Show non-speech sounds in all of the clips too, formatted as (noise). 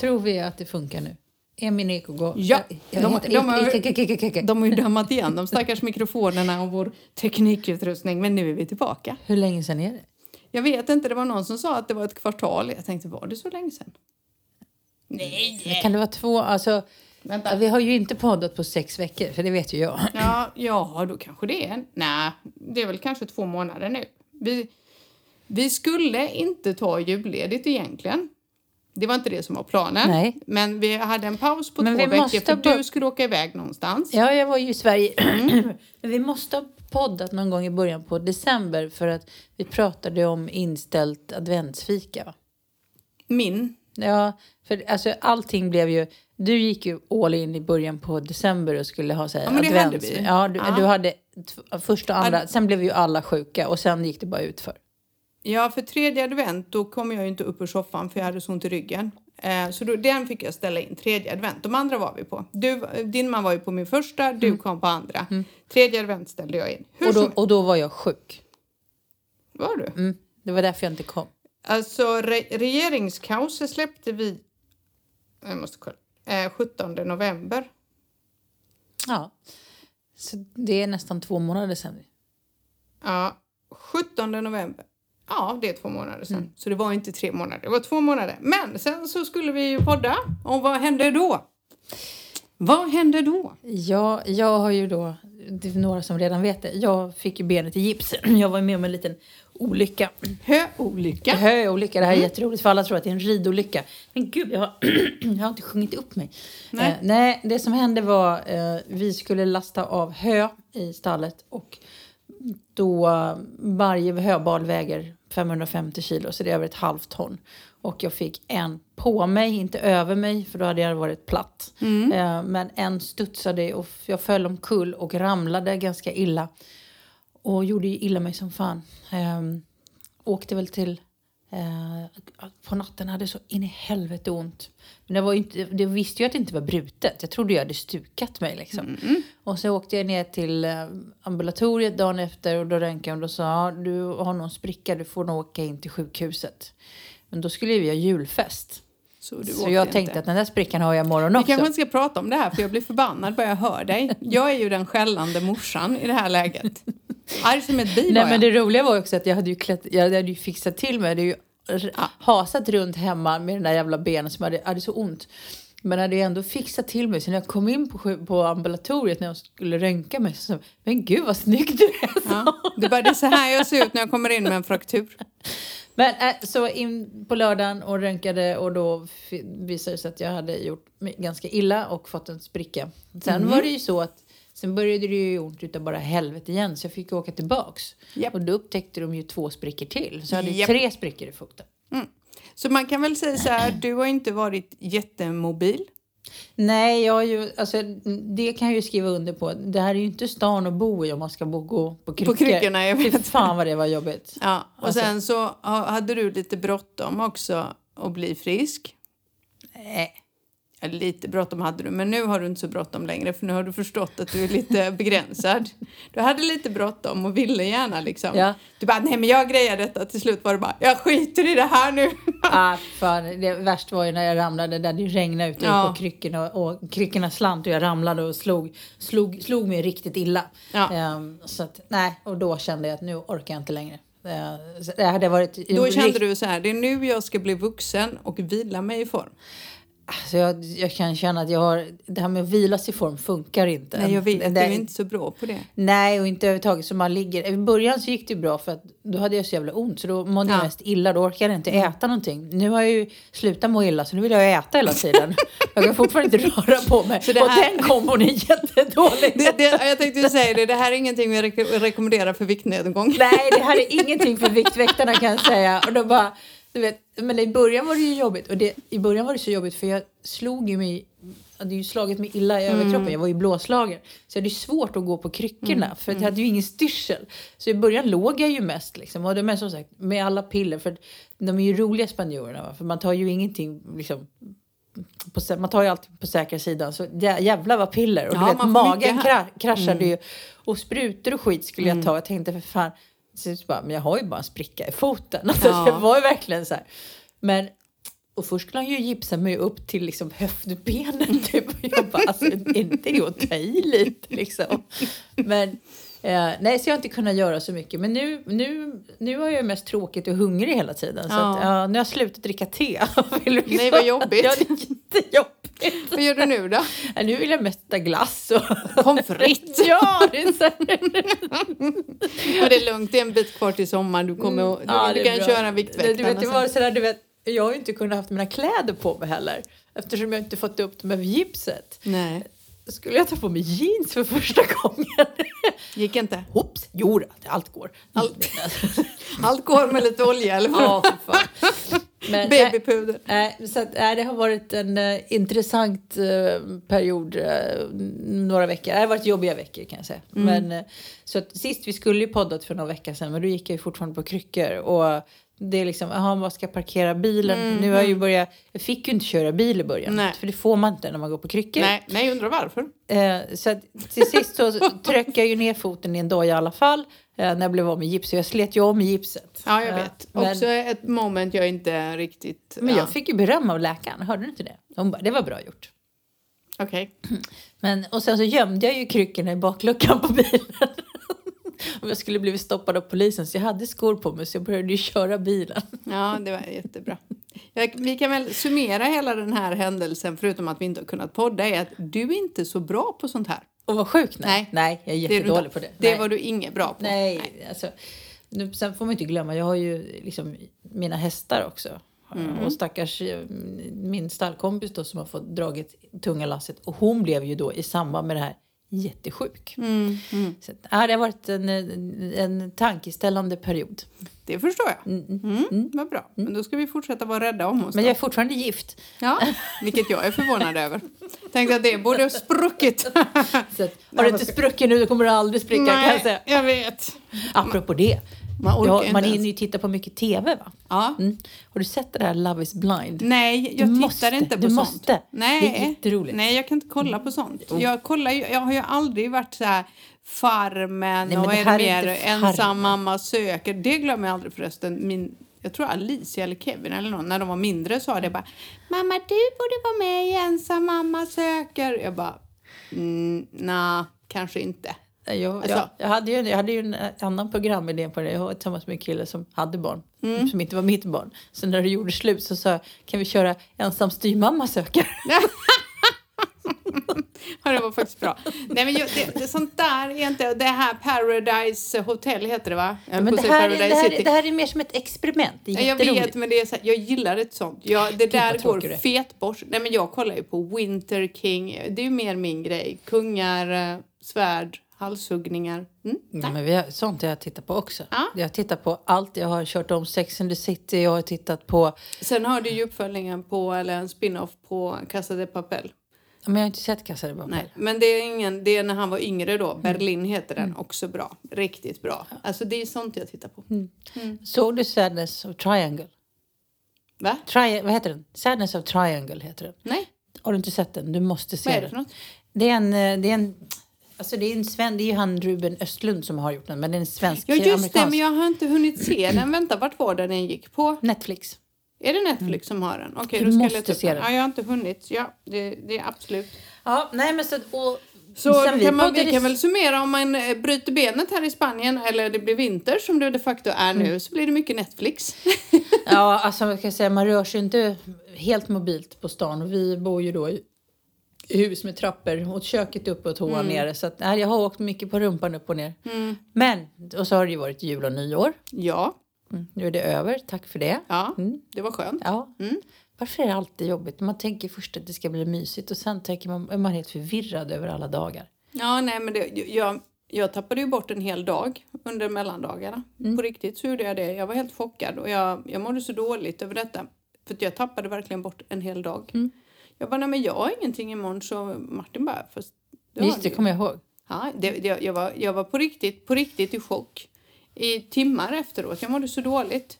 Tror vi att det funkar nu? Är min ekogå... Ja, de- har- De ju dömat igen de stackars mikrofonerna och vår teknikutrustning, men nu är vi tillbaka. Hur länge sedan är det? Jag vet inte, det var någon som sa att det var ett kvartal. Jag tänkte, var det så länge sedan? Nej! Kan det vara två? Alltså, Vänta. vi har ju inte poddat på sex veckor, för det vet ju jag. Ja, ja, då kanske det är... Nej, det är väl kanske två månader nu. Vi, vi skulle inte ta julledigt egentligen. Det var inte det som var planen. Nej. Men vi hade en paus på Men två veckor för du skulle åka iväg någonstans. Ja, jag var ju i Sverige. (clears throat) Men vi måste ha poddat någon gång i början på december för att vi pratade om inställt adventsfika. Min. Ja, för alltså allting blev ju... Du gick ju all in i början på december och skulle ha så här, Ja, men det hade vi. Ja, du, Ja. du hade första och andra. Sen blev ju alla sjuka och sen gick det bara utför. Ja, för tredje advent då kom jag ju inte upp ur soffan för jag hade så ont i ryggen. Eh, så då, den fick jag ställa in, tredje advent. De andra var vi på. Du, din man var ju på min första, du kom på andra. Tredje advent ställde jag in. Hur Mm. Och då, som och då var jag sjuk. var du? Mm. Det var därför jag inte kom. Alltså re, regeringskaoset släppte vi, jag måste kolla, eh, 17 november. Ja. Så det är nästan två månader sedan. Ja, 17 november. Ja, det är två månader sedan. Så det var inte tre månader, det var två månader. Men sen så skulle vi ju podda. Och vad hände då? Vad hände då? Ja, jag har ju då, det är några som redan vet det, jag fick ju benet i gips. (clears throat) Jag var med om en liten olycka. Höolycka. Höolycka, det här är jätteroligt för alla tror att det är en ridolycka. Men gud, jag har, (clears throat) jag har inte sjungit upp mig. Nej. Eh, nej, det som hände var eh, vi skulle lasta av hö i stallet och då varje höbal väger 550 kilo så det är över ett halvt ton. Och jag fick en på mig, inte över mig för då hade jag varit platt. Eh, men en studsade och jag föll omkull och ramlade ganska illa. Och gjorde ju illa mig som fan. Ehm, åkte väl till... Eh, på natten hade så in i helvete ont. Men det, var inte, det visste ju att det inte var brutet. Jag trodde jag hade stukat mig. Liksom. Och så åkte jag ner till eh, ambulatoriet dagen efter och då röntgade de och sa ja, du har någon spricka, du får nog åka in till sjukhuset. Men då skulle vi ha julfest. Så, Så jag inte. tänkte att den där sprickan har jag imorgon Vi också. kanske inte ska prata om det här för jag blir förbannad bara jag hör dig. Jag är ju den skällande morsan i det här läget. (laughs) Arg som ett bi Nej men jag. det roliga var också att jag hade ju, klätt, jag hade ju fixat till mig. Jag hade ju hasat runt hemma med den där jävla benen som hade, hade så ont. Men hade ju ändå fixat till mig. Så när jag kom in på, på ambulatoriet när jag skulle röntga mig så jag, men gud vad snygg du är. Ja. Det, bara, det är så här jag ser ut när jag kommer in med en fraktur. Men äh, så in på lördagen och röntgade och då visade det sig att jag hade gjort mig ganska illa och fått en spricka. Sen Mhm. var det ju så att sen började det ju ont utav bara helvete igen så jag fick åka tillbaks. Japp. Och då upptäckte de ju två sprickor till. Så jag hade Japp. tre sprickor i foten. Så man kan väl säga så här, (clears throat) du har inte varit jättemobil. Nej, jag ju, alltså, det kan jag ju skriva under på. Det här är ju inte stan att bo i om man ska bo, gå på kryckor. kryckorna, jag Fy vet. fan vad det var jobbigt. (laughs) Ja, och Alltså- sen så ha- hade du lite bråttom också att bli frisk. Nej. Lite bråttom hade du, men nu har du inte så bråttom längre för nu har du förstått att du är lite (laughs) begränsad. Du hade lite bråttom och ville gärna liksom. Ja. Du bara, nej men jag grejar detta. Till slut var det bara, jag skiter i det här nu. (laughs) Ah, fan, det värsta var ju när jag ramlade där det regnade ute Ja. på kryckorna och kryckorna slant och jag ramlade och slog, slog, slog mig riktigt illa. Ja. Ehm, så att, nej, och då kände jag att nu orkar jag inte längre. Så det hade varit... Då kände du så här, det är nu jag ska bli vuxen och vila mig i form. Alltså jag, jag kan känna att jag har... Det här med att vilas i form funkar inte. Nej, jag vet, Det- du är inte så bra på det. Nej, och inte överhuvudtaget. Så man ligger... I början så gick det bra för att då hade jag så jävla ont. Så då mådde jag Ja. mest illa. Då orkade jag inte äta någonting. Nu har jag ju slutat må illa så nu vill jag äta hela tiden. (laughs) jag kan fortfarande inte röra på mig. Så det Och här- den kombon är jättedålig. det, det jag tänkte säga det, det här är ingenting vi rek- rekommenderar för viktnedgång. Nej, det här är ingenting för Viktväktarna kan jag säga. Och då bara, du vet, men i början var det ju jobbigt. Och det, i början var det så jobbigt för jag slog ju mig, hade ju slagit mig illa i överkroppen. Jag var ju blåslagen. Så jag hade ju svårt att gå på kryckorna för att jag hade ju ingen styrsel. Så i början låg jag ju mest liksom. Och det men som sagt, med alla piller. För de är ju roliga spanjorerna? För man tar ju ingenting liksom på, man tar ju alltid på säkra sidan. Så jä- jävlar vad piller. Och Ja, du vet, magen kra- kraschade ju. Och sprutor och skit skulle Mm. jag ta. Jag tänkte för fan, så bara, men jag har ju bara en spricka i foten. (laughs) Alltså, Ja. Det var ju verkligen så här. Men, och först skulle han ju gipsa mig upp till liksom höftbenen (laughs) typ. Och jag bara, alltså inte det att ta i lite liksom? Men eh, nej, så jag har inte kunnat göra så mycket. Men nu, nu, nu har jag mest tråkigt och hungrig hela tiden. Så Ja. att, ja, nu har jag slutat dricka te. (laughs) Nej, vad jobbigt. Ja, det är jättejobbigt. Vad gör du nu då? (laughs) Ja, nu vill jag mest äta glass och... Pommes frites. (laughs) ja, det är så. Men det är lugnt, det är en bit kvar till sommaren. Du, kommer, du, Mm. Ja, du kan bra. köra Viktväktarna Du vet, det sen. var sådär, du vet, jag har ju inte kunnat haft mina kläder på mig heller. Eftersom jag inte fått upp dem över gipset. Nej, Skulle jag ta på mig jeans för första (laughs) gången? gick inte. Hoops, jo allt går. Allt. (laughs) Allt går med lite olja eller ja, fan. Men, äh, Babypuder. Nej, så att, nej, det har varit en eh, intressant eh, period, eh, några veckor. Det har varit jobbiga veckor kan jag säga. Men, eh, så att, sist vi skulle ju poddat för några veckor sedan, men då gick jag ju fortfarande på kryckor. Och det är liksom, jaha, var ska parkera bilen? Nu har jag ju börjat, jag fick ju inte köra bil i början. Nej. För det får man inte när man går på kryckor. Nej, nej, jag undrar varför. Eh, så att till sist så (laughs) tryckte jag ju ner foten i en doja i alla fall. Eh, när jag blev av med gips. Så jag slet ju om gipset. Ja, jag Eh, vet. men- Också ett moment jag inte riktigt... Men ja. jag fick ju beröm av läkaren, hörde du inte det? Hon bara, det var bra gjort. Okej. (clears throat) Men, och sen så gömde jag ju kryckorna i bakluckan på bilen. (laughs) Om jag skulle blivit stoppad av polisen så jag hade skor på mig så jag började ju köra bilen. Ja, det var jättebra. Jag, vi kan väl summera hela den här händelsen, förutom att vi inte har kunnat podda, är att du är inte så bra på sånt här. Och var sjuk? Nej. Nej. Nej, jag är Det jättedålig inte. på det. Det Nej. var du inget bra på. Nej, alltså. Nu, sen får man inte glömma, jag har ju liksom mina hästar också. Mm. Och stackars eh, min stallkompis då som har fått dragit tunga lasset. Och hon blev ju då i samband med det här jättesjuk. Mm, mm. Så ja, det har varit en, en tankeställande period. Det förstår jag. Mm, Vad bra. Men då ska vi fortsätta vara rädda om oss. Men då. jag är fortfarande gift. Ja, vilket jag är förvånad över. Tänkte att det borde ha spruckit. (laughs) Så har du inte spruckit nu då kommer du aldrig spricka kan jag säga. jag vet. Apropå det. Man orkar Ja, man ens. hinner ju titta på mycket tv va? Ja. Mm. Har du sett det där Love is blind? Nej, jag Du tittar måste, inte på du sånt. måste. Nej. Det är jätteroligt. Nej, jag kan inte kolla på sånt. Jag, kollar jag har ju aldrig varit så här Farmen Nej, och är här det är mer Farmen. ensam mamma söker. Det glömmer jag aldrig förresten. Min, jag tror Alicia eller Kevin eller någon, när de var mindre sa det bara Mamma, du borde vara med i ensam mamma söker. Jag bara, mm, nej, kanske inte. Jag, Alltså- jag, jag, hade ju, jag hade ju en annan programidé på det. Jag var tillsammans med en kille som hade barn. Mm. Som inte var mitt barn. Så när det gjorde slut så sa jag, kan vi köra ensam styvmamma söker? (laughs) Det var faktiskt bra. Nej, men det, det, sånt där är inte... Det här Paradise Hotel heter det va? Men det här, är- det, här, City. det här är mer som ett experiment. Det är Ja, jag vet, men det är så här, jag gillar ett sånt. Jag, det där vad går är. Nej, men jag kollar ju på Winter King. Det är ju mer min grej. Kungar, eh, svärd, halshuggningar. Mm? Ja, men vi har, sånt jag tittat på också. Ja. Jag har tittat på allt. Jag har kört om Sex and the City. Jag har tittat på... Sen har du ju uppföljningen på, eller en spin-off på Casa de Papel. Men jag har inte sett Casa de Papel. Nej, men det är, ingen, det är när han var yngre då. Mm. Berlin heter den. Också bra. Riktigt bra. Alltså det är sånt jag tittar på. Mm. Såg du Sadness of Triangle? Va? Tri vad heter den? Sadness of Triangle heter den. Nej, Har du inte sett den? Du måste se vad är det den. för något? Det är en... eh, Det är en Alltså det är en sven, det är ju han Ruben Östlund som har gjort den, men det är en svensk Ja just det, men jag har inte hunnit se den. (clears throat) Vänta, vart var den den gick på? Netflix. Är det Netflix som har den? Okej, Du då ska jag måste leta se den. den. Ja, jag har inte hunnit. Ja, det, det är absolut. Ja, nej men så... Och, Så kan man, vi kan väl summera om man eh, bryter benet här i Spanien eller det blir vinter som det de facto är nu Mm. så blir det mycket Netflix. Ja, (laughs) alltså man kan säga man rör sig inte helt mobilt på stan och vi bor ju då i hus med trappor och köket uppe och toan nere. Så att, nej, jag har åkt mycket på rumpan upp och ner. Men, och så har det ju varit jul och nyår. Ja, Mm, nu är det över, tack för det. ja, Mm. det var skönt. Ja. Mm. Varför är det alltid jobbigt? Man tänker först att det ska bli mysigt och sen tänker man, är man helt förvirrad över alla dagar. Ja, nej men det, jag, jag tappade ju bort en hel dag under mellandagarna. Mm. På riktigt så gjorde jag det. Jag var helt chockad och jag, jag mådde så dåligt över detta. För att jag tappade verkligen bort en hel dag. Jag bara, nej men jag har ingenting imorgon så Martin bara, fast det Just det, kommer jag ihåg. Ja, det, det, jag, var, jag var på riktigt, på riktigt i chock i timmar efteråt. Jag mådde så dåligt.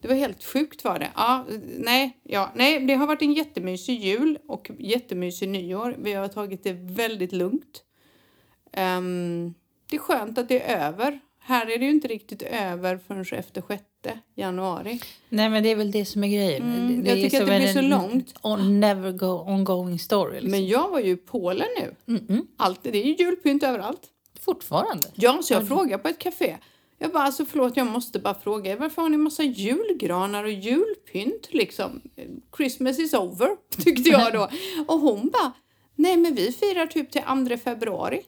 Det var helt sjukt var det. Ja, nej, ja, nej, det har varit en jättemysig jul och jättemysig nyår. Vi har tagit det väldigt lugnt. Ehm, det är skönt att det är över. Här är det ju inte riktigt över förrän efter 6 januari. Nej men det är väl det som är grejen. Mm, det jag tycker att det blir så långt. On, never go ongoing story. Liksom. Men jag var ju i Polen nu. Mm-mm. Allt, det är ju julpynt överallt. Fortfarande. Ja, så jag frågade på ett café. Jag bara, alltså förlåt, jag måste bara fråga. Varför har ni massa julgranar och julpynt liksom? Christmas is over, (laughs) tyckte jag då. Och hon bara, nej men vi firar typ till 2 februari.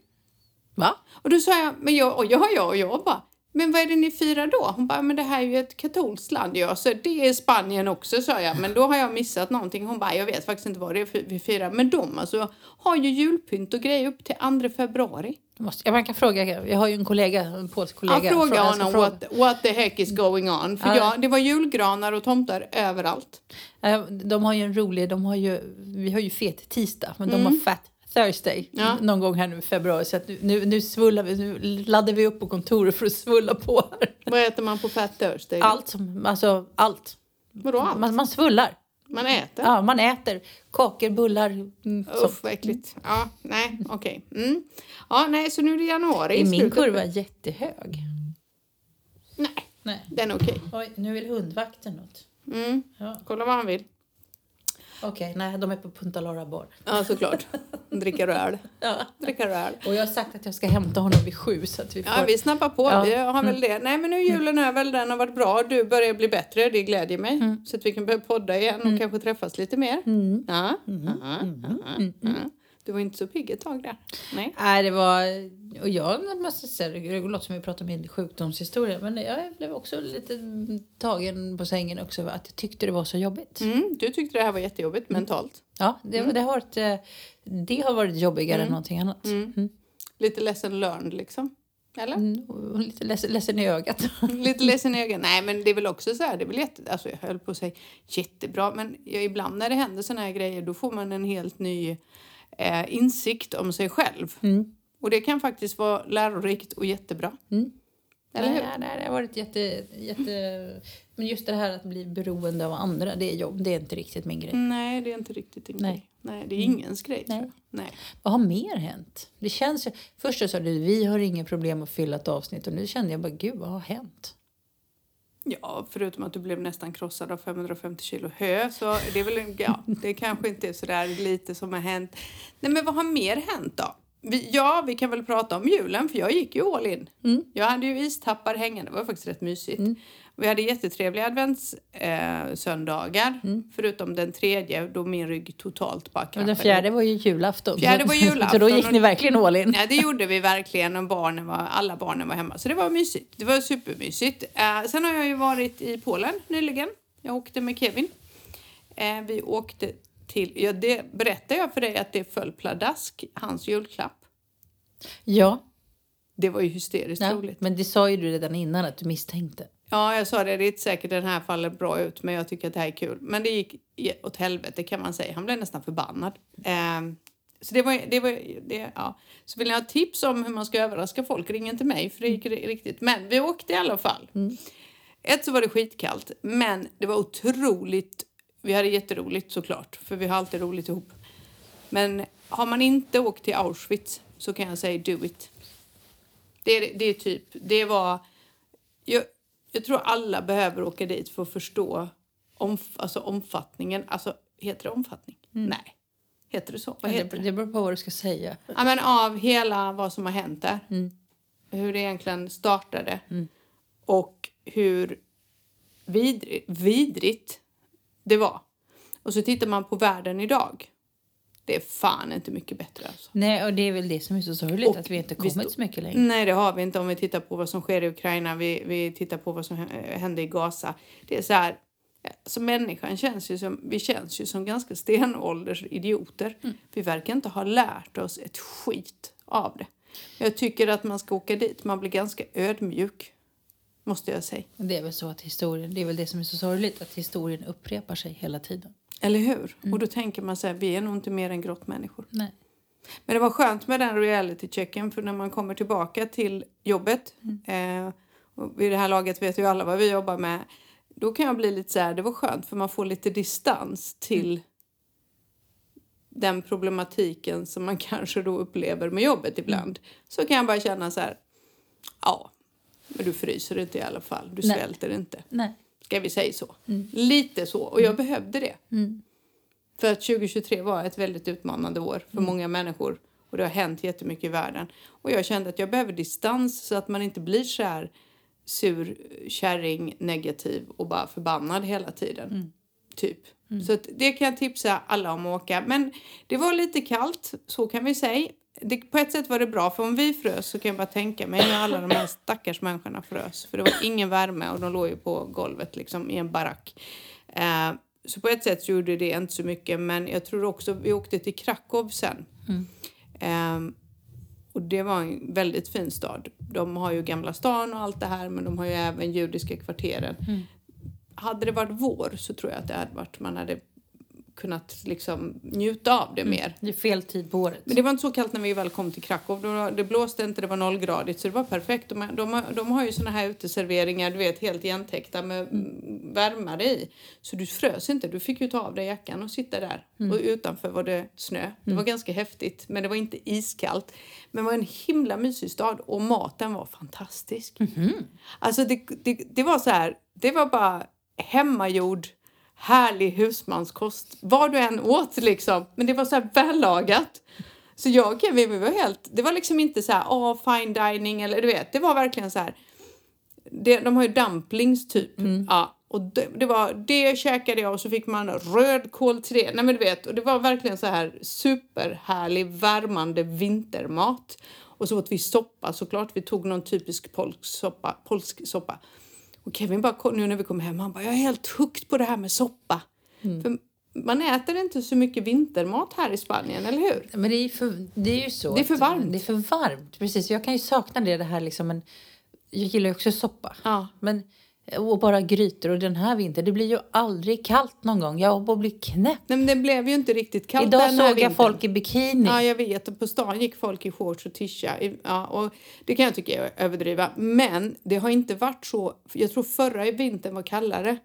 Va? Och då sa jag, men jag, och jag, jag och jag bara, men vad är det ni firar då? Hon bara, men det här är ju ett katolskt land. Ja, så det är Spanien också, sa jag. Men då har jag missat någonting. Hon bara, jag vet faktiskt inte vad det är vi firar. Men de alltså har ju julpynt och grejer upp till 2 februari. Jag, måste, kan fråga, jag har ju en kollega, en polsk kollega. Jag ska honom fråga- what, what the heck is going on. För Ja. ja, det var julgranar och tomtar överallt. Eh, De har ju en rolig, de har ju, vi har ju fet tisdag, men de har fat Thursday. Ja. någon gång här nu i februari. Så att nu, nu, svullar vi, nu laddar vi upp på kontoret för att svulla på här. Vad äter man på Fat Thursday? Allt, som, alltså allt. Vadå allt? Man, man svullar. Man äter? Ja, man äter kakor, bullar. Mm. Uff, vad äckligt. Ja, nej, okej. Mm. Ja, nej, så nu är det januari. Är min kurva jättehög? Nej, Nej. den är okej. Oj, nu vill hundvakten något. Mm. Ja. Kolla vad han vill. Okej, nej, de är på Punta Lara bar. Ja, såklart. Dricker öl. (laughs) Ja. Dricker öl. Och jag har sagt att jag ska hämta honom vid sju så att vi får... Ja, vi snappar på. Ja. Vi har väl det. Nej, men nu är julen över. Den har varit bra. Du börjar bli bättre. Det glädjer mig. Så att vi kan börja podda igen och kanske träffas lite mer. Ja. Du var inte så pigg ett tag där. Nej. Nej, det var... Och jag måste säga, det låter som vi pratar om min sjukdomshistoria, men jag blev också lite tagen på sängen också att jag tyckte det var så jobbigt. Mm, du tyckte det här var jättejobbigt mentalt. Ja, det, det, har varit, eh, det har varit jobbigare än någonting annat. Mm. Lite lesson learned liksom. Eller? Mm, lite ledsen, ledsen i ögat. (laughs) Lite ledsen i ögat. Nej, men det är väl också så här. Det är väl jätte, alltså jag höll på att säga jättebra, men ja, ibland när det händer såna här grejer då får man en helt ny eh, insikt om sig själv. Mm. Och det kan faktiskt vara lärorikt och jättebra. Eller hur? nej, nej, det har varit jätte, jätte... Men just det här att bli beroende av andra, det är jobb. Det är inte riktigt min grej. Nej, det är inte riktigt din Nej. grej. Nej, det är ingens grej. tror Nej. jag. Nej. Vad har mer hänt? Det känns ju... Först så sa du vi har inga problem att fylla ett avsnitt och nu kände jag bara gud vad har hänt? Ja, förutom att du blev nästan krossad av 550 kilo hö så det är väl en, ja, det kanske inte är sådär lite som har hänt. Nej, men vad har mer hänt då? Vi, ja, vi kan väl prata om julen för jag gick ju all in. Jag hade ju istappar hängande, det var faktiskt rätt mysigt. Vi hade jättetrevliga adventssöndagar, eh, söndagar, förutom den tredje då min rygg totalt bara Men den fjärde var ju julafton. Fjärde var julafton (laughs) Så då gick ni verkligen all in. Ja, det gjorde vi verkligen. Och barnen var, alla barnen var hemma. Så det var mysigt. Det var supermysigt. Eh, sen har jag ju varit i Polen nyligen. Jag åkte med Kevin. Eh, vi åkte till... Ja, det berättade jag för dig att det föll pladask, hans julklapp. Ja, Det var ju hysteriskt ja, roligt. men det sa ju du redan innan att du misstänkte. Ja, jag sa det. Det är inte säkert den här faller bra ut, men jag tycker att det här är kul. Men det gick åt helvete kan man säga. Han blev nästan förbannad. Ehm, så det var, det var det, ja. Så vill ni ha tips om hur man ska överraska folk, ring inte mig för det gick ri- riktigt. Men vi åkte i alla fall. Ett så var det skitkallt, men det var otroligt. Vi hade jätteroligt såklart, för vi har alltid roligt ihop. Men har man inte åkt till Auschwitz så kan jag säga do it. Det är, det är typ, det var... Jag, jag tror alla behöver åka dit för att förstå omf, alltså omfattningen. Alltså, heter det omfattning? Nej. Heter det så? Vad Det, heter det? det beror på vad du ska säga. Ja, men av hela vad som har hänt där. Hur det egentligen startade. Och hur vidrigt, vidrigt det var. Och så tittar man på världen idag. Det är fan inte mycket bättre alltså. Nej, och det är väl det som är så sorgligt, Och att vi inte kommit så mycket längre. Nej, det har vi inte om vi tittar på vad som sker i Ukraina. Vi, vi tittar på vad som hä- hände i Gaza. Det är så här, så människan känns ju som, vi känns ju som ganska stenålders idioter. Vi verkar inte ha lärt oss ett skit av det. Jag tycker att man ska åka dit. Man blir ganska ödmjuk, måste jag säga. Det är väl så att historien, det är väl det som är så sorgligt, att historien upprepar sig hela tiden. Eller hur? Och då tänker man så här, vi är nog inte mer än grottmänniskor. Nej. Men det var skönt med den reality-checken för när man kommer tillbaka till jobbet. Eh, och vid det här laget vet ju alla vad vi jobbar med. Då kan jag bli lite så här, det var skönt för man får lite distans till den problematiken som man (laughs) kanske då upplever med jobbet ibland. Så kan jag bara känna så här, ja, men du fryser inte i alla fall, du Nej. svälter inte. Nej. Ska vi säga så? Lite så, och jag behövde det. Mm. För att 2023 var ett väldigt utmanande år för många människor. Och det har hänt jättemycket i världen. Och jag kände att jag behöver distans så att man inte blir så här sur, kärring, negativ och bara förbannad hela tiden. Typ. Så att det kan jag tipsa alla om att åka. Men det var lite kallt, så kan vi säga. Det, på ett sätt var det bra, för om vi frös så kan jag bara tänka mig när alla de här stackars människorna frös. För det var ingen värme och de låg ju på golvet liksom i en barack. Eh, så på ett sätt så gjorde det inte så mycket, men jag tror också vi åkte till Krakow sen. Ehm, och det var en väldigt fin stad. De har ju Gamla stan och allt det här, men de har ju även judiska kvarteren. Hade det varit vår så tror jag att det hade varit, man hade kunnat liksom njuta av det mer. Det är fel tid på året. Men det var inte så kallt när vi väl kom till Krakow. Då- Det blåste inte, det var nollgradigt så det var perfekt. De, de, har- de har ju såna här uteserveringar, du vet, helt igentäckta med mm. värmare i. Så du frös inte, du fick ju ta av dig jackan och sitta där. Och utanför var det snö. Det var ganska häftigt, men det var inte iskallt. Men det var en himla mysig stad och maten var fantastisk. Alltså det, det, det var så här, det var bara hemmagjord härlig husmanskost. Vad du än åt liksom. Men det var så här vällagat. Så jag och Kevin, vi var helt... Det var liksom inte så här, åh, fine dining eller du vet. Det var verkligen så här... Det, de har ju dumplings typ. Ja, och det, det var det käkade jag och så fick man rödkål till det. Nej men du vet, och det var verkligen så här superhärlig värmande vintermat. Och så åt vi soppa såklart. Vi tog någon typisk polsk soppa. Polsk soppa. Och Kevin bara, nu när vi kom hem, han bara, jag är helt hooked på det här med soppa. För man äter inte så mycket vintermat här i Spanien, eller hur? Men det är, för, det är ju så. Det är för varmt. Det är för varmt, precis. Jag kan ju sakna det, det här liksom. Men jag gillar ju också soppa. Ja. Men, och bara grytor. Och den här vintern, det blir ju aldrig kallt någon gång. Jag håller på att bli knäpp. Nej, men det blev ju inte riktigt kallt Idag den såg jag vintern. folk i bikini. Ja, jag vet. Och på stan gick folk i shorts och tisha. Ja, och det kan jag tycka är överdriva. Men det har inte varit så. Jag tror förra vintern var kallare.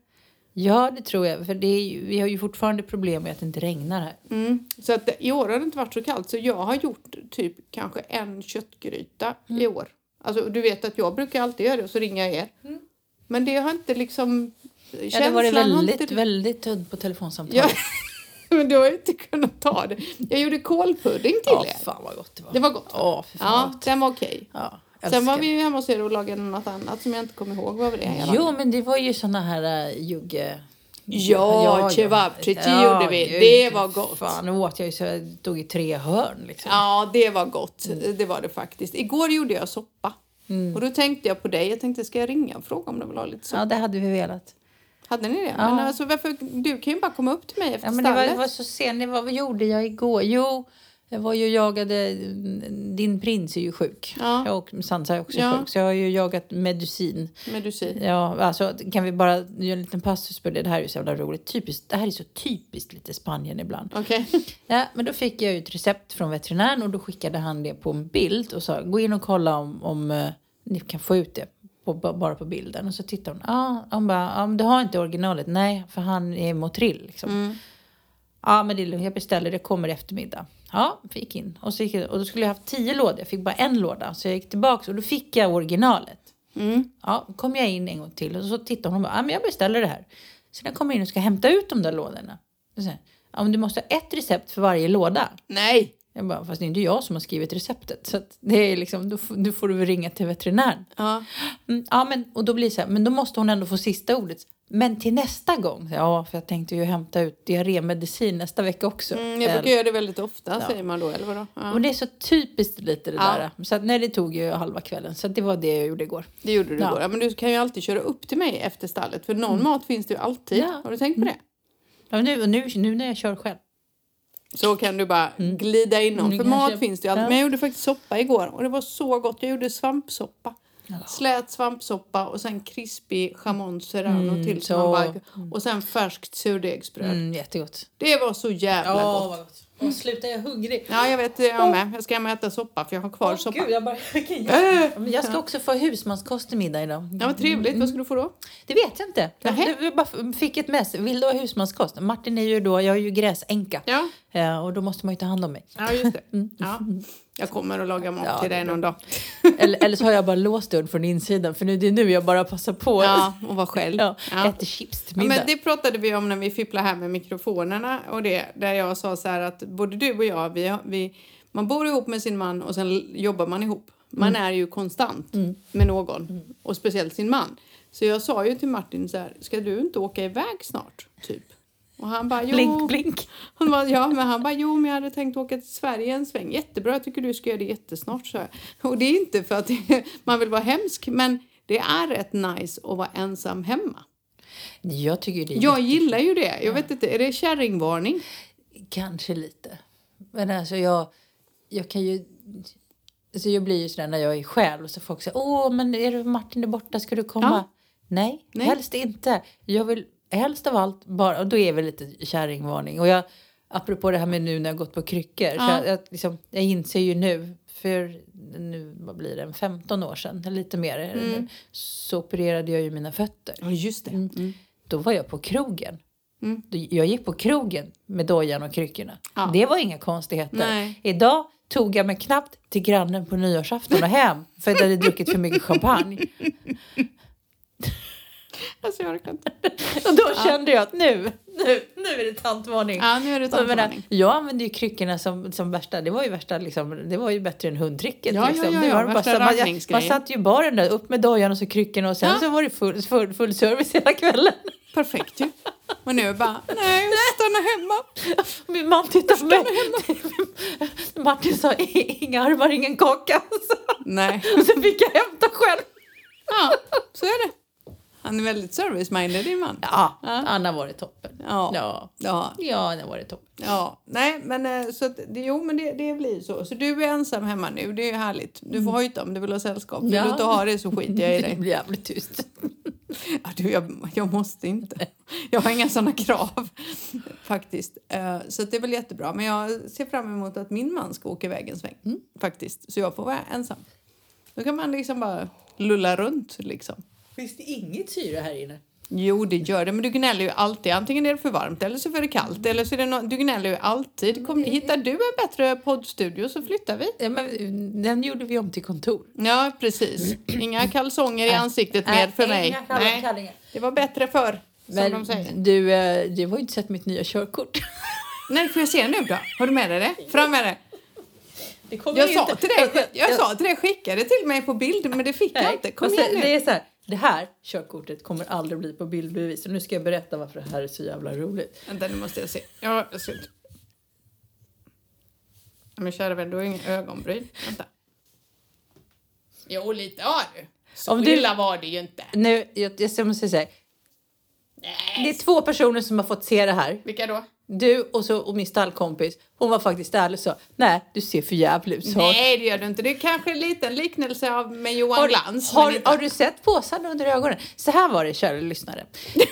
Ja, det tror jag. För det är vi har ju fortfarande problem med att det inte regnar här. Mm. Så att i år har det inte varit så kallt. Så jag har gjort typ kanske en köttgryta i år. Alltså, du vet att jag brukar alltid göra det och så ringer jag er. Men det har inte liksom... Ja, det var det väldigt, inte- väldigt tunt på telefonsamtal. Ja, (laughs) men du har ju inte kunnat ta det. Jag gjorde kålpudding till Ja, er. fan vad gott det var. Det var gott. Ja, fan Ja, gott. den var okej. Ja, Sen var vi ju hemma hos er och lagade något annat som jag inte kommer ihåg. Vad var det? Jo, men det var ju såna här uh, jugge... Ja, kebabchichi gjorde vi. gud, Det var gott. Fan, nu åt jag ju så jag tog i tre hörn liksom. Ja, det var gott. Det var det faktiskt. Igår gjorde jag soppa. Och då tänkte jag på dig. Jag tänkte, ska jag ringa och fråga om du vill ha lite soppa? Ja, det hade vi velat. Hade ni det? Ja. Men alltså, varför, du kan ju bara komma upp till mig efter Ja, men det var, stallet. det var så sent. Det var, vad gjorde jag igår? Jo, jag var ju jagade... Din prins är ju sjuk. Ja. Och Sansa är också Ja. sjuk. Så jag har ju jagat medicin. Medicin. Ja, alltså kan vi bara göra en liten passus på det? Det här är ju så jävla roligt. Typiskt, det här är så typiskt lite Spanien ibland. Okej. Ja, men då fick jag ju ett recept från veterinären och då skickade han det på en bild och sa gå in och kolla om, om eh, ni kan få ut det på, ba- bara på bilden. Och så tittade hon. Ja, hon bara, men du har inte originalet. Nej, för han är motrill liksom. Ja, men det är lugnt. Jag beställer, det kommer i eftermiddag. Ja, fick in. Och, så gick och då skulle jag haft tio lådor. Jag fick bara en låda. Så jag gick tillbaka och då fick jag originalet. Ja, kom jag in en gång till och så tittade hon och bara, ja men jag beställer det här. Så när jag kommer in och ska hämta ut de där lådorna. Säger hon, ja men du måste ha ett recept för varje låda. Nej. Jag bara, fast det är inte jag som har skrivit receptet. Så att det är liksom, då, då får du väl ringa till veterinären. Ja. Mm, ja, men, och då blir det så här, men då måste hon ändå få sista ordet. Men till nästa gång. Ja, för jag tänkte ju hämta ut diarrémedicin nästa vecka också. Mm, jag brukar göra det väldigt ofta, säger man då. Eller vadå? Ja. Och det är så typiskt lite det Ja. där. Så att, nej, det tog ju halva kvällen. Så det var det jag gjorde igår. Det gjorde du Ja. igår. Ja, men du kan ju alltid köra upp till mig efter stallet. För någon mat finns det ju alltid. Ja. Har du tänkt på det? Ja, men nu, nu, nu när jag kör själv. Så kan du bara glida inom. Mm, För kanske- mat finns det ju alltid. Ja. Men jag gjorde faktiskt soppa igår och det var så gott. Jag gjorde svampsoppa. Slät svampsoppa och sen krispig jamon serrano till. Som man bara, och sen färskt surdegsbröd. Mm, jättegott. Det var så jävla gott. vad gott. Och sluta, jag är hungrig. Ja, jag vet. Jag med. Jag ska hem och äta soppa för jag har kvar Åh, soppa. Gud, jag, bara, (laughs) vilken Äh. jag ska också få husmanskost till middag idag. Ja, vad trevligt. Vad ska du få då? Det vet jag inte. Nähä. Jag, jag bara fick ett mess. Vill du ha husmanskost? Martin är ju då, jag är ju gräsänka. Ja, Eh, och då måste man ju ta hand om mig. ja just det. Ja. (laughs) Jag kommer att laga mat Mm. Ja, till dig någon dag. eller, eller så har jag bara låst dörren från insidan. För nu, det är nu jag bara passar på. Ja, och vara själv. Ja, Ja. Äter chips till Ja, middag. men det pratade vi om när vi fipplade här med mikrofonerna och det där jag sa så här att både du och jag, vi, vi, man bor ihop med sin man och sen jobbar man ihop. Man Mm. är ju konstant med någon och speciellt sin man. Så jag sa ju till Martin så här, ska du inte åka iväg snart? Typ. Och han bara, jo. Blink, blink. Han bara, ja, men han bara, jo, men jag hade tänkt åka till Sverige en sväng. Jättebra, jag tycker du ska göra det jättesnart. Så. Och det är inte för att det, (laughs) man vill vara hemsk, men det är rätt nice att vara ensam hemma. Jag tycker det Jag gillar ju det. Jag vet inte, är det kärringvarning? Kanske lite. Men alltså jag, jag kan ju... Alltså jag blir ju sådär när jag är själv och så folk säger åh men är du Martin är borta ska du komma? Ja. Nej, Nej. helst inte. Jag vill helst av allt bara, och då är väl lite kärringvarning. Och jag, apropå det här med nu när jag gått på kryckor. Så Ja. jag, jag, liksom, jag inser ju nu, för nu vad blir det, en 15 år sedan, eller lite mer Mm. nu, så opererade jag ju mina fötter. Ja, just det. Mm. Då var jag på krogen. Mm. Jag gick på krogen med dojan och kryckorna. Ja. Det var inga konstigheter. Nej. Idag tog jag mig knappt till grannen på nyårsafton och hem för att jag hade druckit för mycket champagne. (laughs) (laughs) Alltså, jag orkar inte. Och då kände jag att nu, nu, nu är det tantvarning. Ja, nu är det Jag, tantvarning. jag använde ju kryckorna som, som värsta, det var ju värsta liksom, det var ju bättre än hundtricket. Ja, ja, liksom. ja, Det ja, var bara värsta så- man, jag, man satt ju i baren där, upp med dojan och så kryckorna och sen Ja. så var det full, full, full service hela kvällen. Perfekt ju. Och nu bara, (laughs) nej, stanna hemma. (laughs) Min man tittade på mig. Martin sa inga armar, ingen kaka. Nej. Och så fick jag hämta själv. Ja, så är det. Han är väldigt service-minded, din man. Ja, Ja. han har varit toppen. Ja. Ja, Ja. ja han har varit toppen. Ja, nej, men eh, så att, det, jo, men det, det blir så. Så du är ensam hemma nu, det är härligt. Du får hojta om du vill ha sällskap. Vill Ja. du inte ha det så skiter jag i (laughs) Det dig. blir jävligt tyst. (laughs) Ja, du, jag, jag måste inte. Jag har inga såna krav (laughs) faktiskt. Eh, Så det är väl jättebra. Men jag ser fram emot att min man ska åka iväg en sväng faktiskt. Så jag får vara ensam. Då kan man liksom bara lulla runt liksom. Finns det inget syre här inne? Jo, det gör det. Men du gnäller ju alltid. Antingen är det för varmt eller så är det kallt. Eller så är det no- du gnäller ju alltid. Kom, hittar du en bättre poddstudio så flyttar vi. Ja, men, den gjorde vi om till kontor. Ja, precis. Inga kalsonger i ansiktet mer Nej, för mig. inga kalla- Nej, det var bättre förr, som Men de säger. du, eh, du har ju inte sett mitt nya körkort. (laughs) Nej, får jag se nu då? Har du med dig det? Fram med det. Det Jag sa inte- till dig, jag sa till dig, skicka det till mig på bild, men det fick jag Nej, inte. Kom och igen nu. Det är så här, det här körkortet kommer aldrig bli på bildbevis. Och nu ska jag berätta varför det här är så jävla roligt. Vänta, nu måste jag se. Ja, jag ska... Men kära vän, du har inga ögonbryn. Vänta. Jo, lite har du. Så Om du- illa var det ju inte. Nu, jag, jag måste säga, Nej. det är två personer som har fått se det här. Vilka då? Du och, så, och min stallkompis. Hon var faktiskt ärlig och sa, nej du ser för jävligt ut. Så, Nej, det gör du inte. Det är kanske en liten liknelse av med Johan har, Glans. har, har du sett påsarna under ögonen? Så här var det, kära lyssnare. (laughs)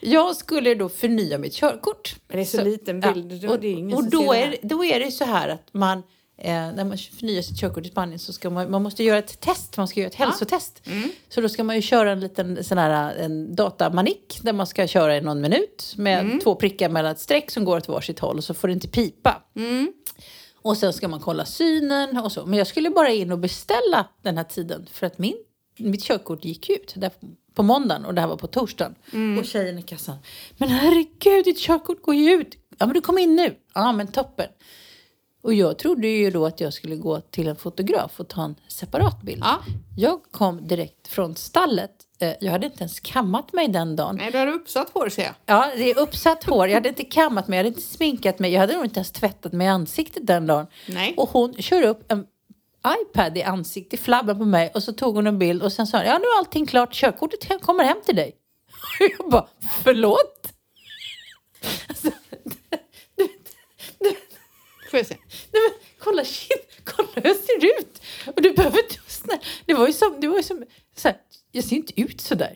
Jag skulle då förnya mitt körkort. Men det är så liten bild, då- och, och då, är, då är det så här att man, eh, när man förnyar sitt körkort i Spanien så ska man, man måste göra ett test, man ska göra ett hälsotest. Mm. Så då ska man ju köra en liten sån här en datamanik där man ska köra i någon minut med Mm. två prickar mellan ett streck som går åt varsitt håll och så får det inte pipa. Mm. Och sen ska man kolla synen och så. Men jag skulle bara in och beställa den här tiden för att min, mitt körkort gick ut där på måndagen och det här var på torsdagen. Och tjejen i kassan, men herregud ditt körkort går ju ut. Ja men du kom in nu. Ja men toppen. Och jag trodde ju då att jag skulle gå till en fotograf och ta en separat bild. Ja. Jag kom direkt från stallet. Eh, Jag hade inte ens kammat mig den dagen. Nej, du har uppsatt hår ser jag. Ja, det är uppsatt hår. Jag hade inte kammat mig, jag hade inte sminkat mig. Jag hade nog inte ens tvättat mig i ansiktet den dagen. Nej. Och hon kör upp en iPad i ansiktet, i flabben på mig och så tog hon en bild och sen sa hon, ja nu är allting klart, körkortet kommer hem till dig. Och (laughs) jag bara, förlåt? (laughs) Alltså, Får jag se? Nej, men, kolla, shit, kolla hur jag ser ut! Och du behöver inte snäll. Det var ju som, det var ju som så här, jag ser inte ut så där.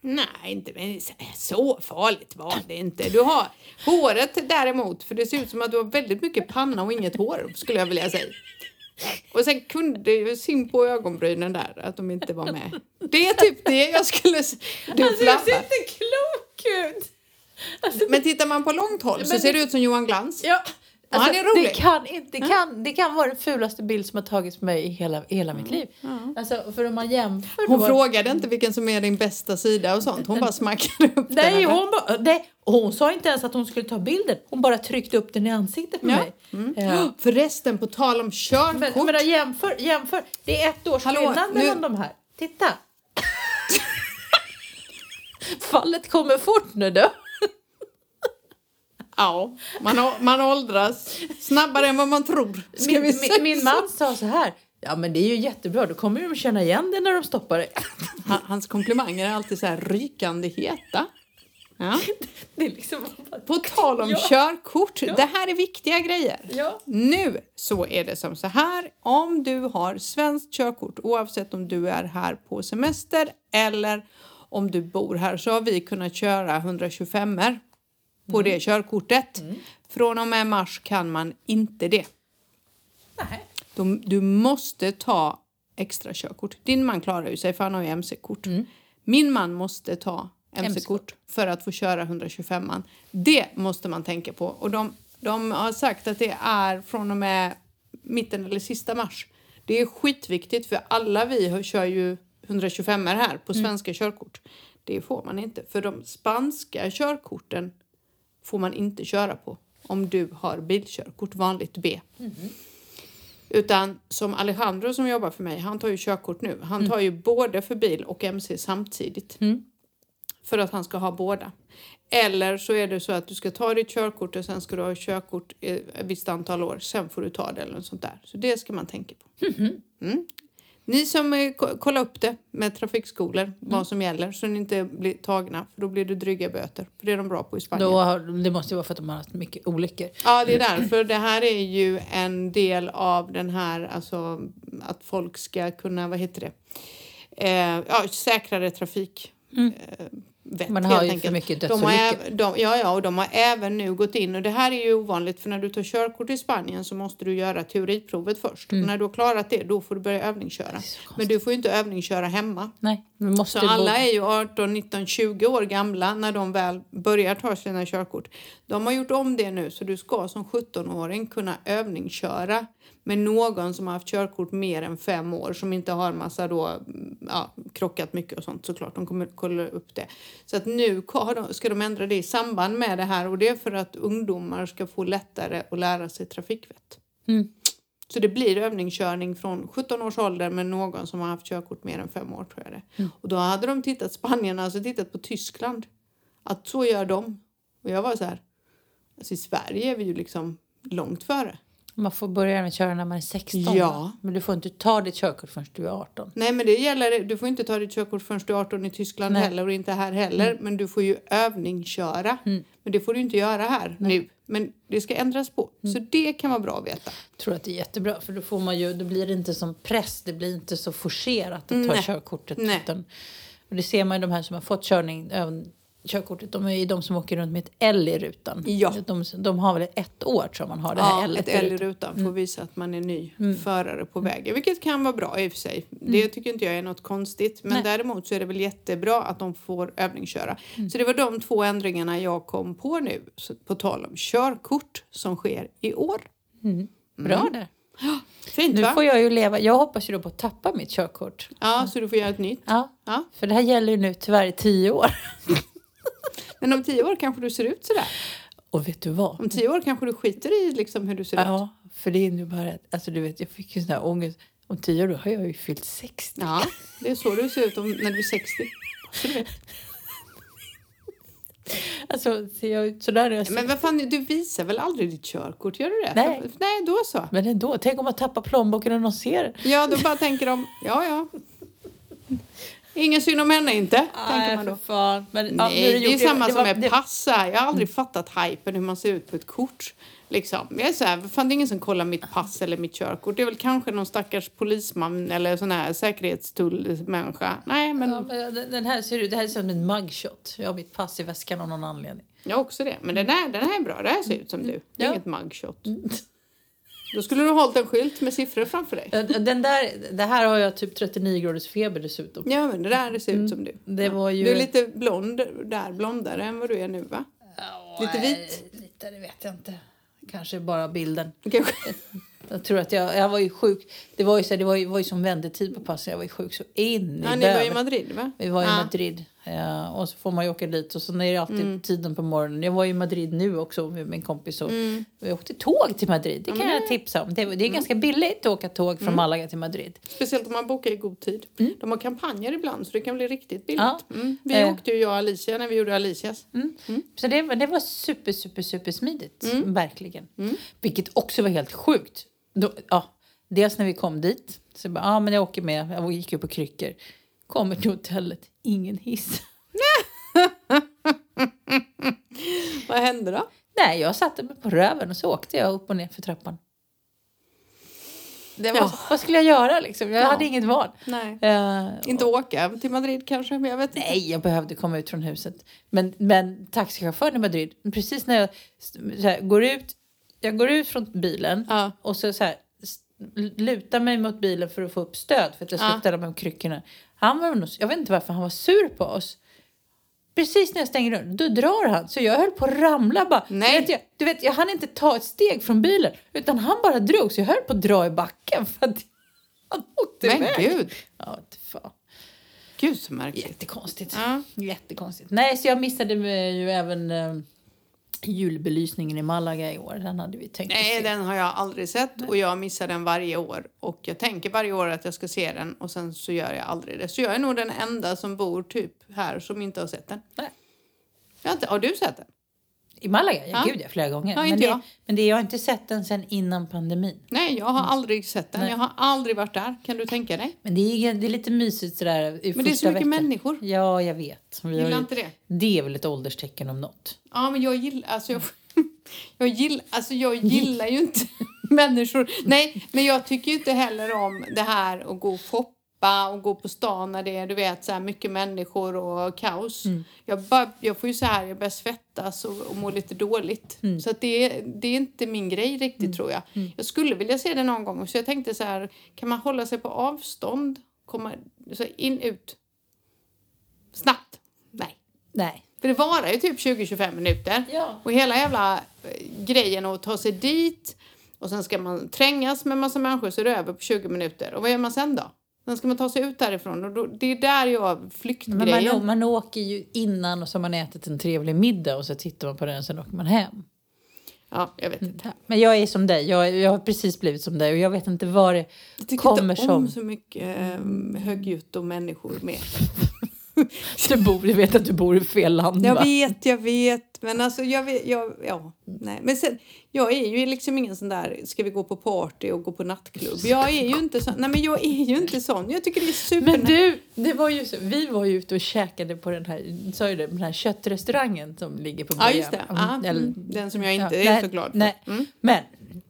Nej, inte men så farligt var det inte. Du har Håret däremot, för det ser ut som att du har väldigt mycket panna och inget hår skulle jag vilja säga. Och sen kunde ju synd på ögonbrynen där, att de inte var med. Det är typ det jag skulle... Du Alltså, flappar. ser inte klok ut! Alltså, Men tittar man på långt håll så ser det ut som Johan Glans. ja. Alltså, är rolig. Det kan, inte, det, kan, det kan vara den fulaste bild som har tagits med i hela, hela mitt liv. Alltså, för om man jämför Hon då... frågade inte vilken som är din bästa sida och sånt. Hon bara smackade upp Nej, den. hon, bara, nej, hon sa inte ens att hon skulle ta bilden. Hon bara tryckte upp den i ansiktet på Ja. mig. Ja. Förresten, på tal om körkort. Men, men då, jämför, jämför. Det är ett års Hallå, skillnad nu- mellan de här. Titta! (laughs) Fallet kommer fort nu då. Ja, man, man åldras snabbare än vad man tror. Min, min, min man sa så här. Ja men det är ju jättebra, då kommer de känna igen det när de stoppar det. Han- Hans komplimanger är alltid så här rykande heta. Ja. Det är liksom... På tal om Ja. körkort, det här är viktiga grejer. Ja. Nu så är det som så här, om du har svenskt körkort oavsett om du är här på semester eller om du bor här så har vi kunnat köra 125 er på det körkortet. Från och med mars kan man inte det. Nej. De, du måste ta extra körkort. Din man klarar ju sig för han har ju mc-kort. Min man måste ta mc-kort för att få köra 125 an Det måste man tänka på. Och de, de har sagt att det är från och med mitten eller sista mars. Det är skitviktigt för alla vi kör ju 125 här på svenska körkort. Det får man inte. För de spanska körkorten får man inte köra på om du har bilkörkort, vanligt B. Utan som Alejandro som jobbar för mig, han tar ju körkort nu. Han tar ju både för bil och MC samtidigt. För att han ska ha båda. Eller så är det så att du ska ta ditt körkort och sen ska du ha körkort ett visst antal år. Sen får du ta det eller något sånt där. Så det ska man tänka på. Mm. Ni som eh, ko- kolla upp det med trafikskolor, vad som gäller så ni inte blir tagna. För då blir det dryga böter. För det är de bra på i Spanien. Då har, det måste ju vara för att de har haft mycket olyckor. Ja, det är därför. Det här är ju en del av den här, alltså att folk ska kunna, vad heter det, eh, ja, säkrare trafik. Eh, vett, Man har ju för enkelt. mycket de har, dödsolyckor. de, Ja, ja, och de har även nu gått in, och det här är ju ovanligt, för när du tar körkort i Spanien så måste du göra teoriprovet först. Och när du har klarat det, då får du börja övningsköra. Mm. Men du får ju inte övningsköra hemma. Nej, måste Så bo- alla är ju 18, 19, 20 år gamla när de väl börjar ta sina körkort. De har gjort om det nu så du ska som 17-åring kunna övningsköra med någon som har haft körkort mer än fem år som inte har massa då, mm, ja, krockat mycket och sånt såklart. De kommer kolla upp det. Så att nu ska de ändra det i samband med det här och det är för att ungdomar ska få lättare att lära sig trafikvett. Mm. Så det blir övningskörning från 17 års ålder med någon som har haft körkort mer än fem år tror jag det. Mm. Och då hade de tittat, Spanien alltså tittat på Tyskland. Att så gör de. Och jag var så här, alltså i Sverige är vi ju liksom långt före. Man får börja med köra när man är 16. Ja. Men du får inte ta ditt körkort förrän du är 18. Nej men det gäller, du får inte ta ditt körkort förrän du är 18 i Tyskland Nej. heller och inte här heller. Men du får ju övningsköra. Men det får du inte göra här nu. Men det ska ändras på. Så det kan vara bra att veta. Jag tror att det är jättebra för då får man ju, då blir det inte som press, det blir inte så forcerat att ta Nej. körkortet. Nej. Utan, och det ser man ju de här som har fått körning, även körkortet, de är ju de som åker runt med ett L i rutan. Ja. De, de har väl ett år jag man har det här Ja, L ett L i rutan får visa att man är ny förare på vägen. Vilket kan vara bra i och för sig. Det tycker inte jag är något konstigt. Men Nej. däremot så är det väl jättebra att de får övningsköra. Så det var de två ändringarna jag kom på nu. På tal om körkort som sker i år. Bra där. Fint Nu va? får jag ju leva, jag hoppas ju då på att tappa mitt körkort. Ja, så du får göra ett nytt. Ja, Ja. för det här gäller ju nu tyvärr i tio år. (laughs) Men om tio år kanske du ser ut sådär. Och vet du vad? Om tio år kanske du skiter i liksom hur du ser ut. Ja, för det är nu bara, alltså du vet, jag fick ju sån här ångest. Om tio år då har jag ju fyllt 60. Ja, det är så du ser ut om, när du är 60. Så du vet. Alltså ser jag ut sådär jag Men vad fan, du visar väl aldrig ditt körkort? Gör du det? Nej. Nej, då så. Men ändå, tänk om man tappar plånboken och någon ser. Ja, då bara tänker de, ja, ja. Ingen synd om henne inte, tänker man då. fan. Men, ja, nu Nej, det är ju samma det som var- med det- pass här. Jag har aldrig fattat hypen hur man ser ut på ett kort. Liksom. Jag är så här, fan det är ingen som kollar mitt pass eller mitt körkort. Det är väl kanske någon stackars polisman eller sån här säkerhetstullmänniska. Nej, men Ja, men den- här ser ut, det här är som en mugshot. Jag har mitt pass i väskan av någon anledning. Jag har också det. Men den här, den här är bra. Det här ser ut som du. Det är Ja. inget mugshot. Då skulle du ha hållit en skylt med siffror framför dig. Den där, det här har jag typ 39 graders feber dessutom. Ja, men det där ser ut som du. Det var ju... Du är lite blond där, blondare än vad du är nu va? Ja, lite vit. eh, Lite, det vet jag inte. Kanske bara bilden. Kanske. Jag tror att jag, jag var ju sjuk. Det var ju, så, det var ju, var ju som vändetid på passen. Jag var ju sjuk så in i Ja, ni var i. Madrid va? Vi var i. Madrid. Ja, och så får man ju åka dit och så är det alltid Mm. tiden på morgonen. Jag var i Madrid nu också med min kompis och vi åkte tåg till Madrid. Det kan jag tipsa om. Det, det är ganska billigt att åka tåg Mm. från Malaga till Madrid. Speciellt om man bokar i god tid. De har kampanjer ibland så det kan bli riktigt billigt. Ja. Mm. Vi Eh. åkte ju jag och Alicia när vi gjorde Alicias. Så det, var- det var super, super, super smidigt. Mm. Verkligen. Vilket också var helt sjukt. Då, ja, dels när vi kom dit. Så jag bara, ja men jag åker med. Jag gick upp på kryckor. Kommer till hotellet. Ingen hiss. (laughs) Vad hände då? Nej, jag satte mig på röven och så åkte jag upp och ner för trappan. Var, Ja. Vad skulle jag göra liksom? Jag Ja. hade inget val. Eh, Inte åka till Madrid kanske, men jag vet inte. Nej, jag behövde komma ut från huset. Men, men taxichauffören i Madrid, precis när jag här, går ut, jag går ut från bilen Ja. och så, så här, lutar mig mot bilen för att få upp stöd för att jag ska Ja. om kryckorna. Han var nog, jag vet inte varför han var sur på oss. Precis när jag stänger dörren, då drar han. Så jag höll på att ramla bara. Nej. Du vet, jag, du vet, jag hann inte ta ett steg från bilen. Utan han bara drog. Så jag höll på att dra i backen. För att (laughs) han åkte Men iväg. gud, Ja, fan. gud så märkligt. Jättekonstigt. Ja. Jättekonstigt. Nej, så jag missade ju även eh, julbelysningen i Malaga i år. Den hade vi tänkt Nej, den har jag aldrig sett och jag missar den varje år. Och jag tänker varje år att jag ska se den och sen så gör jag aldrig det. Så jag är nog den enda som bor typ här som inte har sett den. Nej. Jag har, inte, har du sett den? I Malaga? Ja, Ja. gud ja, flera gånger. Ja, men, det, jag. men det, jag har inte sett den sen innan pandemin. Nej, jag har aldrig sett den. Nej. Jag har aldrig varit där. Kan du tänka dig? Men det är, det är lite mysigt sådär i Men det är så mycket veckan. människor. Ja, jag vet. Vi Gillar ju- inte det? Det är väl ett ålderstecken om något. Ja, men jag gillar... Alltså jag, (laughs) jag, gillar, alltså jag gillar ju inte (laughs) människor. Nej, men jag tycker ju inte heller om det här att gå och shoppa och gå på stan när det är du vet, så här mycket människor och kaos. Jag, bara, jag får ju så här, jag börjar svettas och, och må lite dåligt. Så att det, är- det är inte min grej riktigt tror jag. Jag skulle vilja se det någon gång. Så jag tänkte så här, kan man hålla sig på avstånd? Komma så här, in, ut? Snabbt? Nej. Nej. För det varar ju typ 20-25 minuter. Ja. Och hela jävla eh, grejen att ta sig dit och sen ska man trängas med massa människor så är det över på 20 minuter. Och vad gör man sen då? Sen ska man ta sig ut därifrån och då, det är där jag Men flyktgrejen. man, man åker ju innan och så har man ätit en trevlig middag och så tittar man på den och sen åker man hem. Ja, jag vet inte. Men jag är som dig. Jag, jag har precis blivit som dig och jag vet inte vad det Jag tycker kommer inte om som. så mycket um, högljutt och människor mer. (laughs) Du, bor, du vet att du bor i fel land Jag va? vet, jag vet. Men alltså, jag vet, jag, ja, nej. Men sen, jag är ju liksom ingen sån där, ska vi gå på party och gå på nattklubb? Jag är ju inte sån, nej men jag är ju inte sån. Jag tycker det är super... Men du, det var ju så, vi var ju ute och käkade på den här, sa ju det, den här köttrestaurangen som ligger på Ja, början. just det. Ja, mm. Den som jag inte är nej, så glad för. Nej. Mm. Men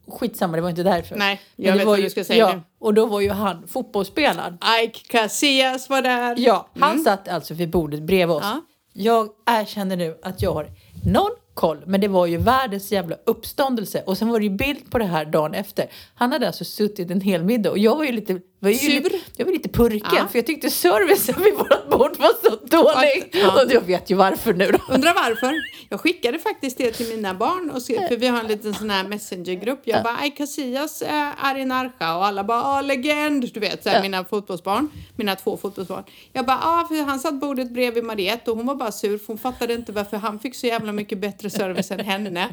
skitsamma, det var inte därför. Nej, Men jag det vet var vad ju, du ska säga ja, nu. Och då var ju han fotbollsspelaren. Ike Casillas var där. Ja, han satt alltså vid bordet bredvid oss. Ja. Jag erkänner nu att jag har noll koll, men det var ju världens jävla uppståndelse. Och sen var det ju bild på det här dagen efter. Han hade alltså suttit en hel middag och jag var ju lite, var ju Sur? lite, jag var lite purken Ja. för jag tyckte servicen vid vårt bord var så dålig. Ja. Och jag vet ju varför nu då. Undrar varför? Jag skickade faktiskt det till mina barn, och skrev, för vi har en (laughs) liten sån här messengergrupp. Jag bara, Ike Casillas eh, i Narja och alla bara, ah, legend, du vet, så här, Ja. mina fotbollsbarn, mina två fotbollsbarn. Jag bara, ja, ah, för han satt bordet bredvid Mariette och hon var bara sur för hon fattade inte varför han fick så jävla mycket bättre service än henne.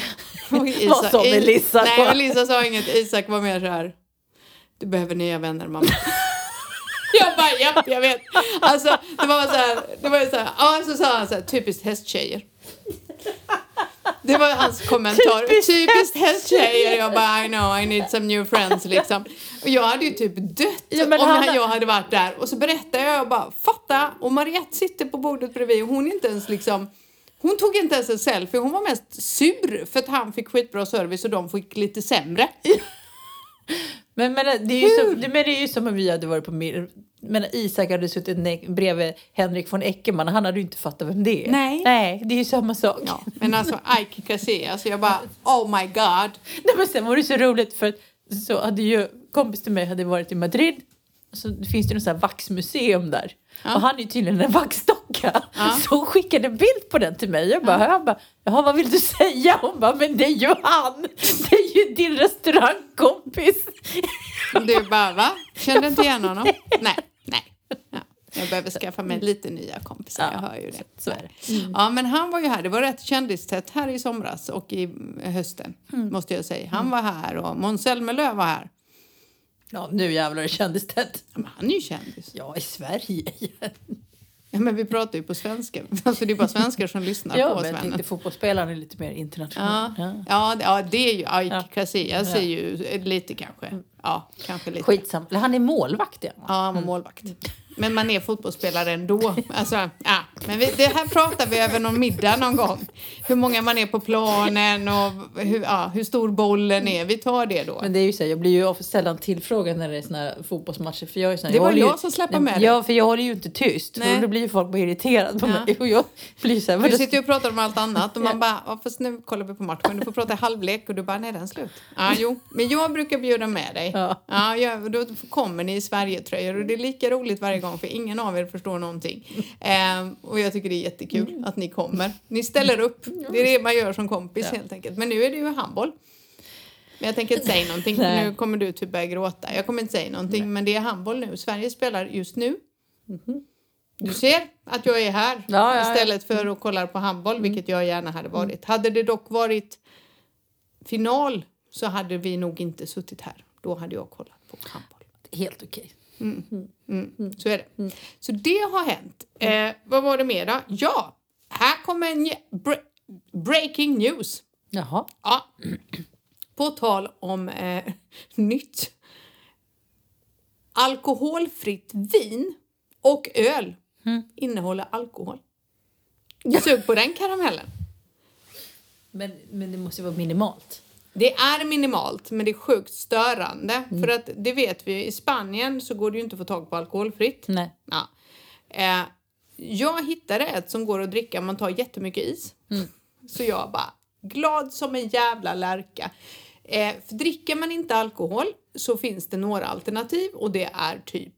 (laughs) Vad sa Melissa Nej, då? Melissa sa inget. Isak var mer så här, du behöver nya vänner mamma. (laughs) Jag bara, japp, jag vet. Alltså, det var så här, det var så här, ja, så sa han så här, typiskt hästtjejer. Det var hans kommentar. Typiskt Typiskt hästtjejer. Jag bara, I know, I need some new friends liksom. Och jag hade ju typ dött Ja, om han- jag hade varit där. Och så berättade jag, jag bara, fatta. Och Mariette sitter på bordet bredvid och hon är inte ens liksom hon tog inte ens en selfie, hon var mest sur för att han fick skitbra service och de fick lite sämre. Men, men, det är ju som, men det är ju som om vi hade varit på men Isak hade suttit ne- bredvid Henrik von Eckermann. Han hade ju inte fattat vem det är. Nej. Nej, det är ju samma sak. Ja, men alltså Ike Casillas, jag bara oh my god. Nej, men sen var det så roligt för att så hade ju kompis till mig hade varit i Madrid. Så finns det något så vaxmuseum där. Ja. Och han är tydligen en vaxdocka. Ja. Så hon skickade en bild på den till mig. Jag bara, jag bara Jaha, vad vill du säga? Hon bara, men det är ju han! Det är ju din restaurangkompis! Du bara va? Kände inte igen honom? Nej, nej. Ja, jag behöver skaffa mig lite nya kompisar, jag hör ju det. Så är det. Ja, men han var ju här. Det var rätt kändistätt här i somras och i hösten, måste jag säga. Han var här och Måns Zelmerlöw var här. Ja, nu jävlar är kändistätt. Ja, men han är ju kändis. Ja, i Sverige. Ja, men vi pratar ju på svenska. Alltså det är bara svenskar som lyssnar Ja, på oss, men jag tänkte fotbollsspelaren är lite mer Ja, internationell. Ja. ja, det- ja, det är ju Ike Ja. Casillas Ja. är ju lite kanske. Ja, kanske lite. Skitsamma. Eller Han är målvakt, ja. Ja, han var målvakt. Men man är fotbollsspelare ändå. Alltså, ja. Men vi, det här pratar vi över någon middag någon gång. Hur många man är på planen och hur, ja, hur stor bollen är. Vi tar det då. Men det är ju så här, jag blir ju sällan tillfrågad när det är såna här fotbollsmatcher. För jag är sån här, Det var håller jag ju, som släppte med dig. Ja, för jag håller ju inte tyst. Nej. Då blir ju folk bara irriterade på Ja. mig. Och jag blir så här, Du sitter ju och pratar om allt annat och man Ja. bara, ja, fast nu kollar vi på matchen, du får prata i halvlek och du bara, nej den är slut. Ja, jo, men jag brukar bjuda med dig. Ja. Ja, jag, då kommer ni i Sverigetröjor och det är lika roligt varje gång för ingen av er förstår någonting. Ehm, och jag tycker det är jättekul att ni kommer. Ni ställer upp, det är det man gör som kompis Ja. helt enkelt. Men nu är det ju handboll. Men jag tänker inte säga någonting Nej. nu kommer du typ börja gråta. Jag kommer inte säga någonting men det är handboll nu. Sverige spelar just nu. Du ser att jag är här Ja, ja, istället för att kolla på handboll, vilket jag gärna hade varit. Hade det dock varit final så hade vi nog inte suttit här. Då hade jag kollat på handboll. Helt okej. Mm, så är det. Så det har hänt. Eh, vad var det mer då? Ja, här kommer en bre- breaking news. Jaha. Ja. På tal om eh, (laughs) nytt. Alkoholfritt vin och öl innehåller alkohol. Sug på den karamellen. Men, men det måste ju vara minimalt. Det är minimalt, men det är sjukt störande. För att det vet vi, i Spanien så går det ju inte att få tag på alkoholfritt. Nej. Ja. Eh, jag hittade ett som går att dricka, man tar jättemycket is. Så jag bara, glad som en jävla lärka. Eh, för dricker man inte alkohol så finns det några alternativ och det är typ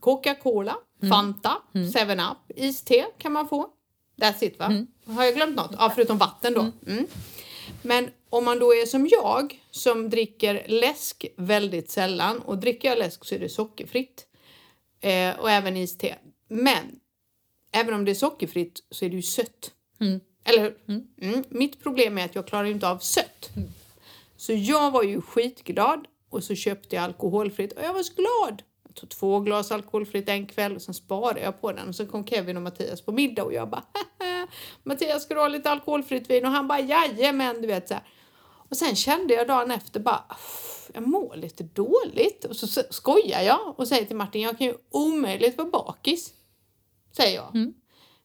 Coca-Cola, Fanta, 7-Up, iste kan man få. That's it va? Har jag glömt något? Ja, förutom vatten då. Mm. Men om man då är som jag som dricker läsk väldigt sällan och dricker jag läsk så är det sockerfritt. Eh, och även iste. Men även om det är sockerfritt så är det ju sött. Eller hur? Mm. Mitt problem är att jag klarar inte av sött. Så jag var ju skitglad och så köpte jag alkoholfritt och jag var så glad. Jag tog två glas alkoholfritt en kväll och sen sparade jag på den och så kom Kevin och Mattias på middag och jag bara Mattias ska du ha lite alkoholfritt vin? Och han bara jajamän du vet så här. Och sen kände jag dagen efter bara "Uff, jag mår lite dåligt och så skojar jag och säger till Martin jag kan ju omöjligt vara bakis. Säger jag.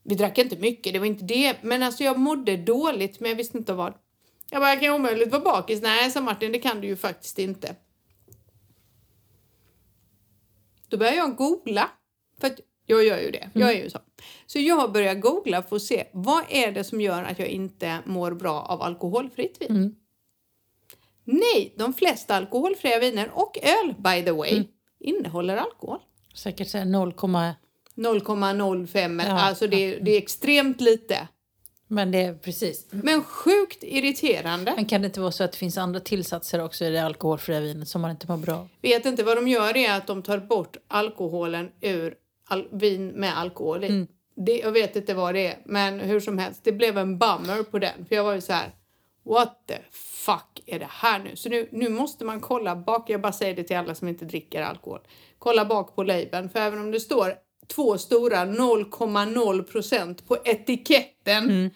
Vi drack inte mycket, det var inte det. Men alltså jag mådde dåligt men jag visste inte vad. Jag bara, jag kan omöjligt vara bakis. Nej, sa Martin, det kan du ju faktiskt inte. Då började jag googla. För att jag gör ju det. Jag är ju så. Så jag börjar googla för att se vad är det som gör att jag inte mår bra av alkoholfritt vin. Nej, de flesta alkoholfria viner och öl, by the way, innehåller alkohol. Säkert så här 0, 0,05. Ja, alltså det, är- det är extremt lite. men det är precis. Men sjukt irriterande. Men kan det inte vara så att det finns andra tillsatser också i det alkoholfria vinet som man inte mår bra? Vet inte vad de gör är att de tar bort alkoholen ur al- vin med alkohol i. Det, jag vet inte vad det är, men hur som helst, det blev en bummer på den. För jag var ju så här, what the fuck är det här nu? Så nu, nu måste man kolla bak, jag bara säger det till alla som inte dricker alkohol. Kolla bak på labeln, för även om det står två stora 0,0 procent på etiketten.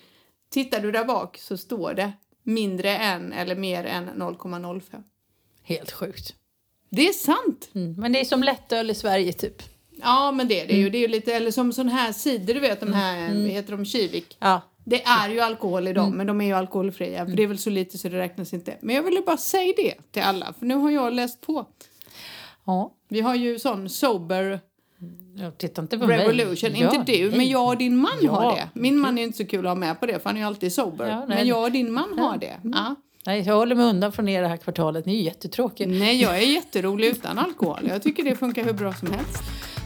Tittar du där bak så står det mindre än eller mer än 0,05. Helt sjukt. Det är sant! Mm. Men det är som lättöl i Sverige typ. Ja, men det är det ju. Det är ju lite, eller som sån här cider, du vet de här, vad heter de, Kivik? Ja. Det är ju alkohol i dem, men de är ju alkoholfria. För det är väl så lite så det räknas inte. Men jag ville bara säga det till alla, för nu har jag läst på. Ja. Vi har ju sån sober Jag tittar inte på revolution. mig. Inte Ja, du, men jag och din man Ja. har det. Min man är inte så kul att ha med på det, för han är ju alltid sober. Ja, men jag och din man har det. Ja. Nej, jag håller mig undan från er det här kvartalet. Ni är jättetråkiga. Nej, jag är jätterolig utan alkohol. Jag tycker det funkar hur bra som helst.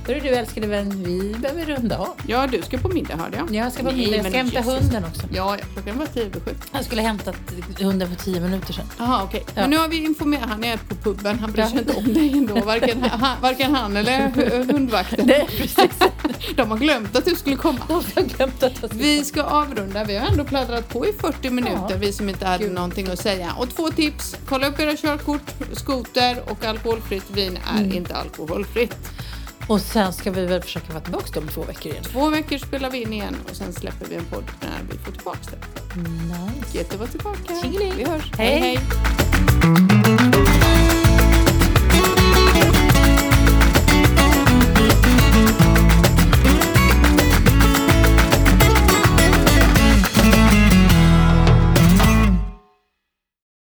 Hörru du älskade vän, vi behöver runda av. Ja, du ska på middag hörde jag. Jag ska på Nej, middag, jag ska hämta Jesus. hunden också. Ja, ja, klockan var tio över sju. Jag skulle hämtat hunden för tio minuter sedan. Jaha, okej. Men nu har vi informerat, han är på puben, han bryr sig Ja. inte om dig ändå. Varken han, varken han eller hu- (laughs) hundvakten. Nej, precis. (laughs) De har glömt att du skulle komma. De har glömt att jag Vi ska avrunda. Vi har ändå pladdrat på i 40 minuter, Ja. vi som inte hade Gud. någonting att säga. Och två tips. Kolla upp era körkort, skoter och alkoholfritt vin är Mm. inte alkoholfritt. Och sen ska vi väl försöka vara tillbaka om två veckor igen. Två veckor spelar vi in igen och sen släpper vi en podd när vi får tillbaka det. Nice. Gött att vara tillbaka. Tjingeling. Vi hörs. Hej. hej.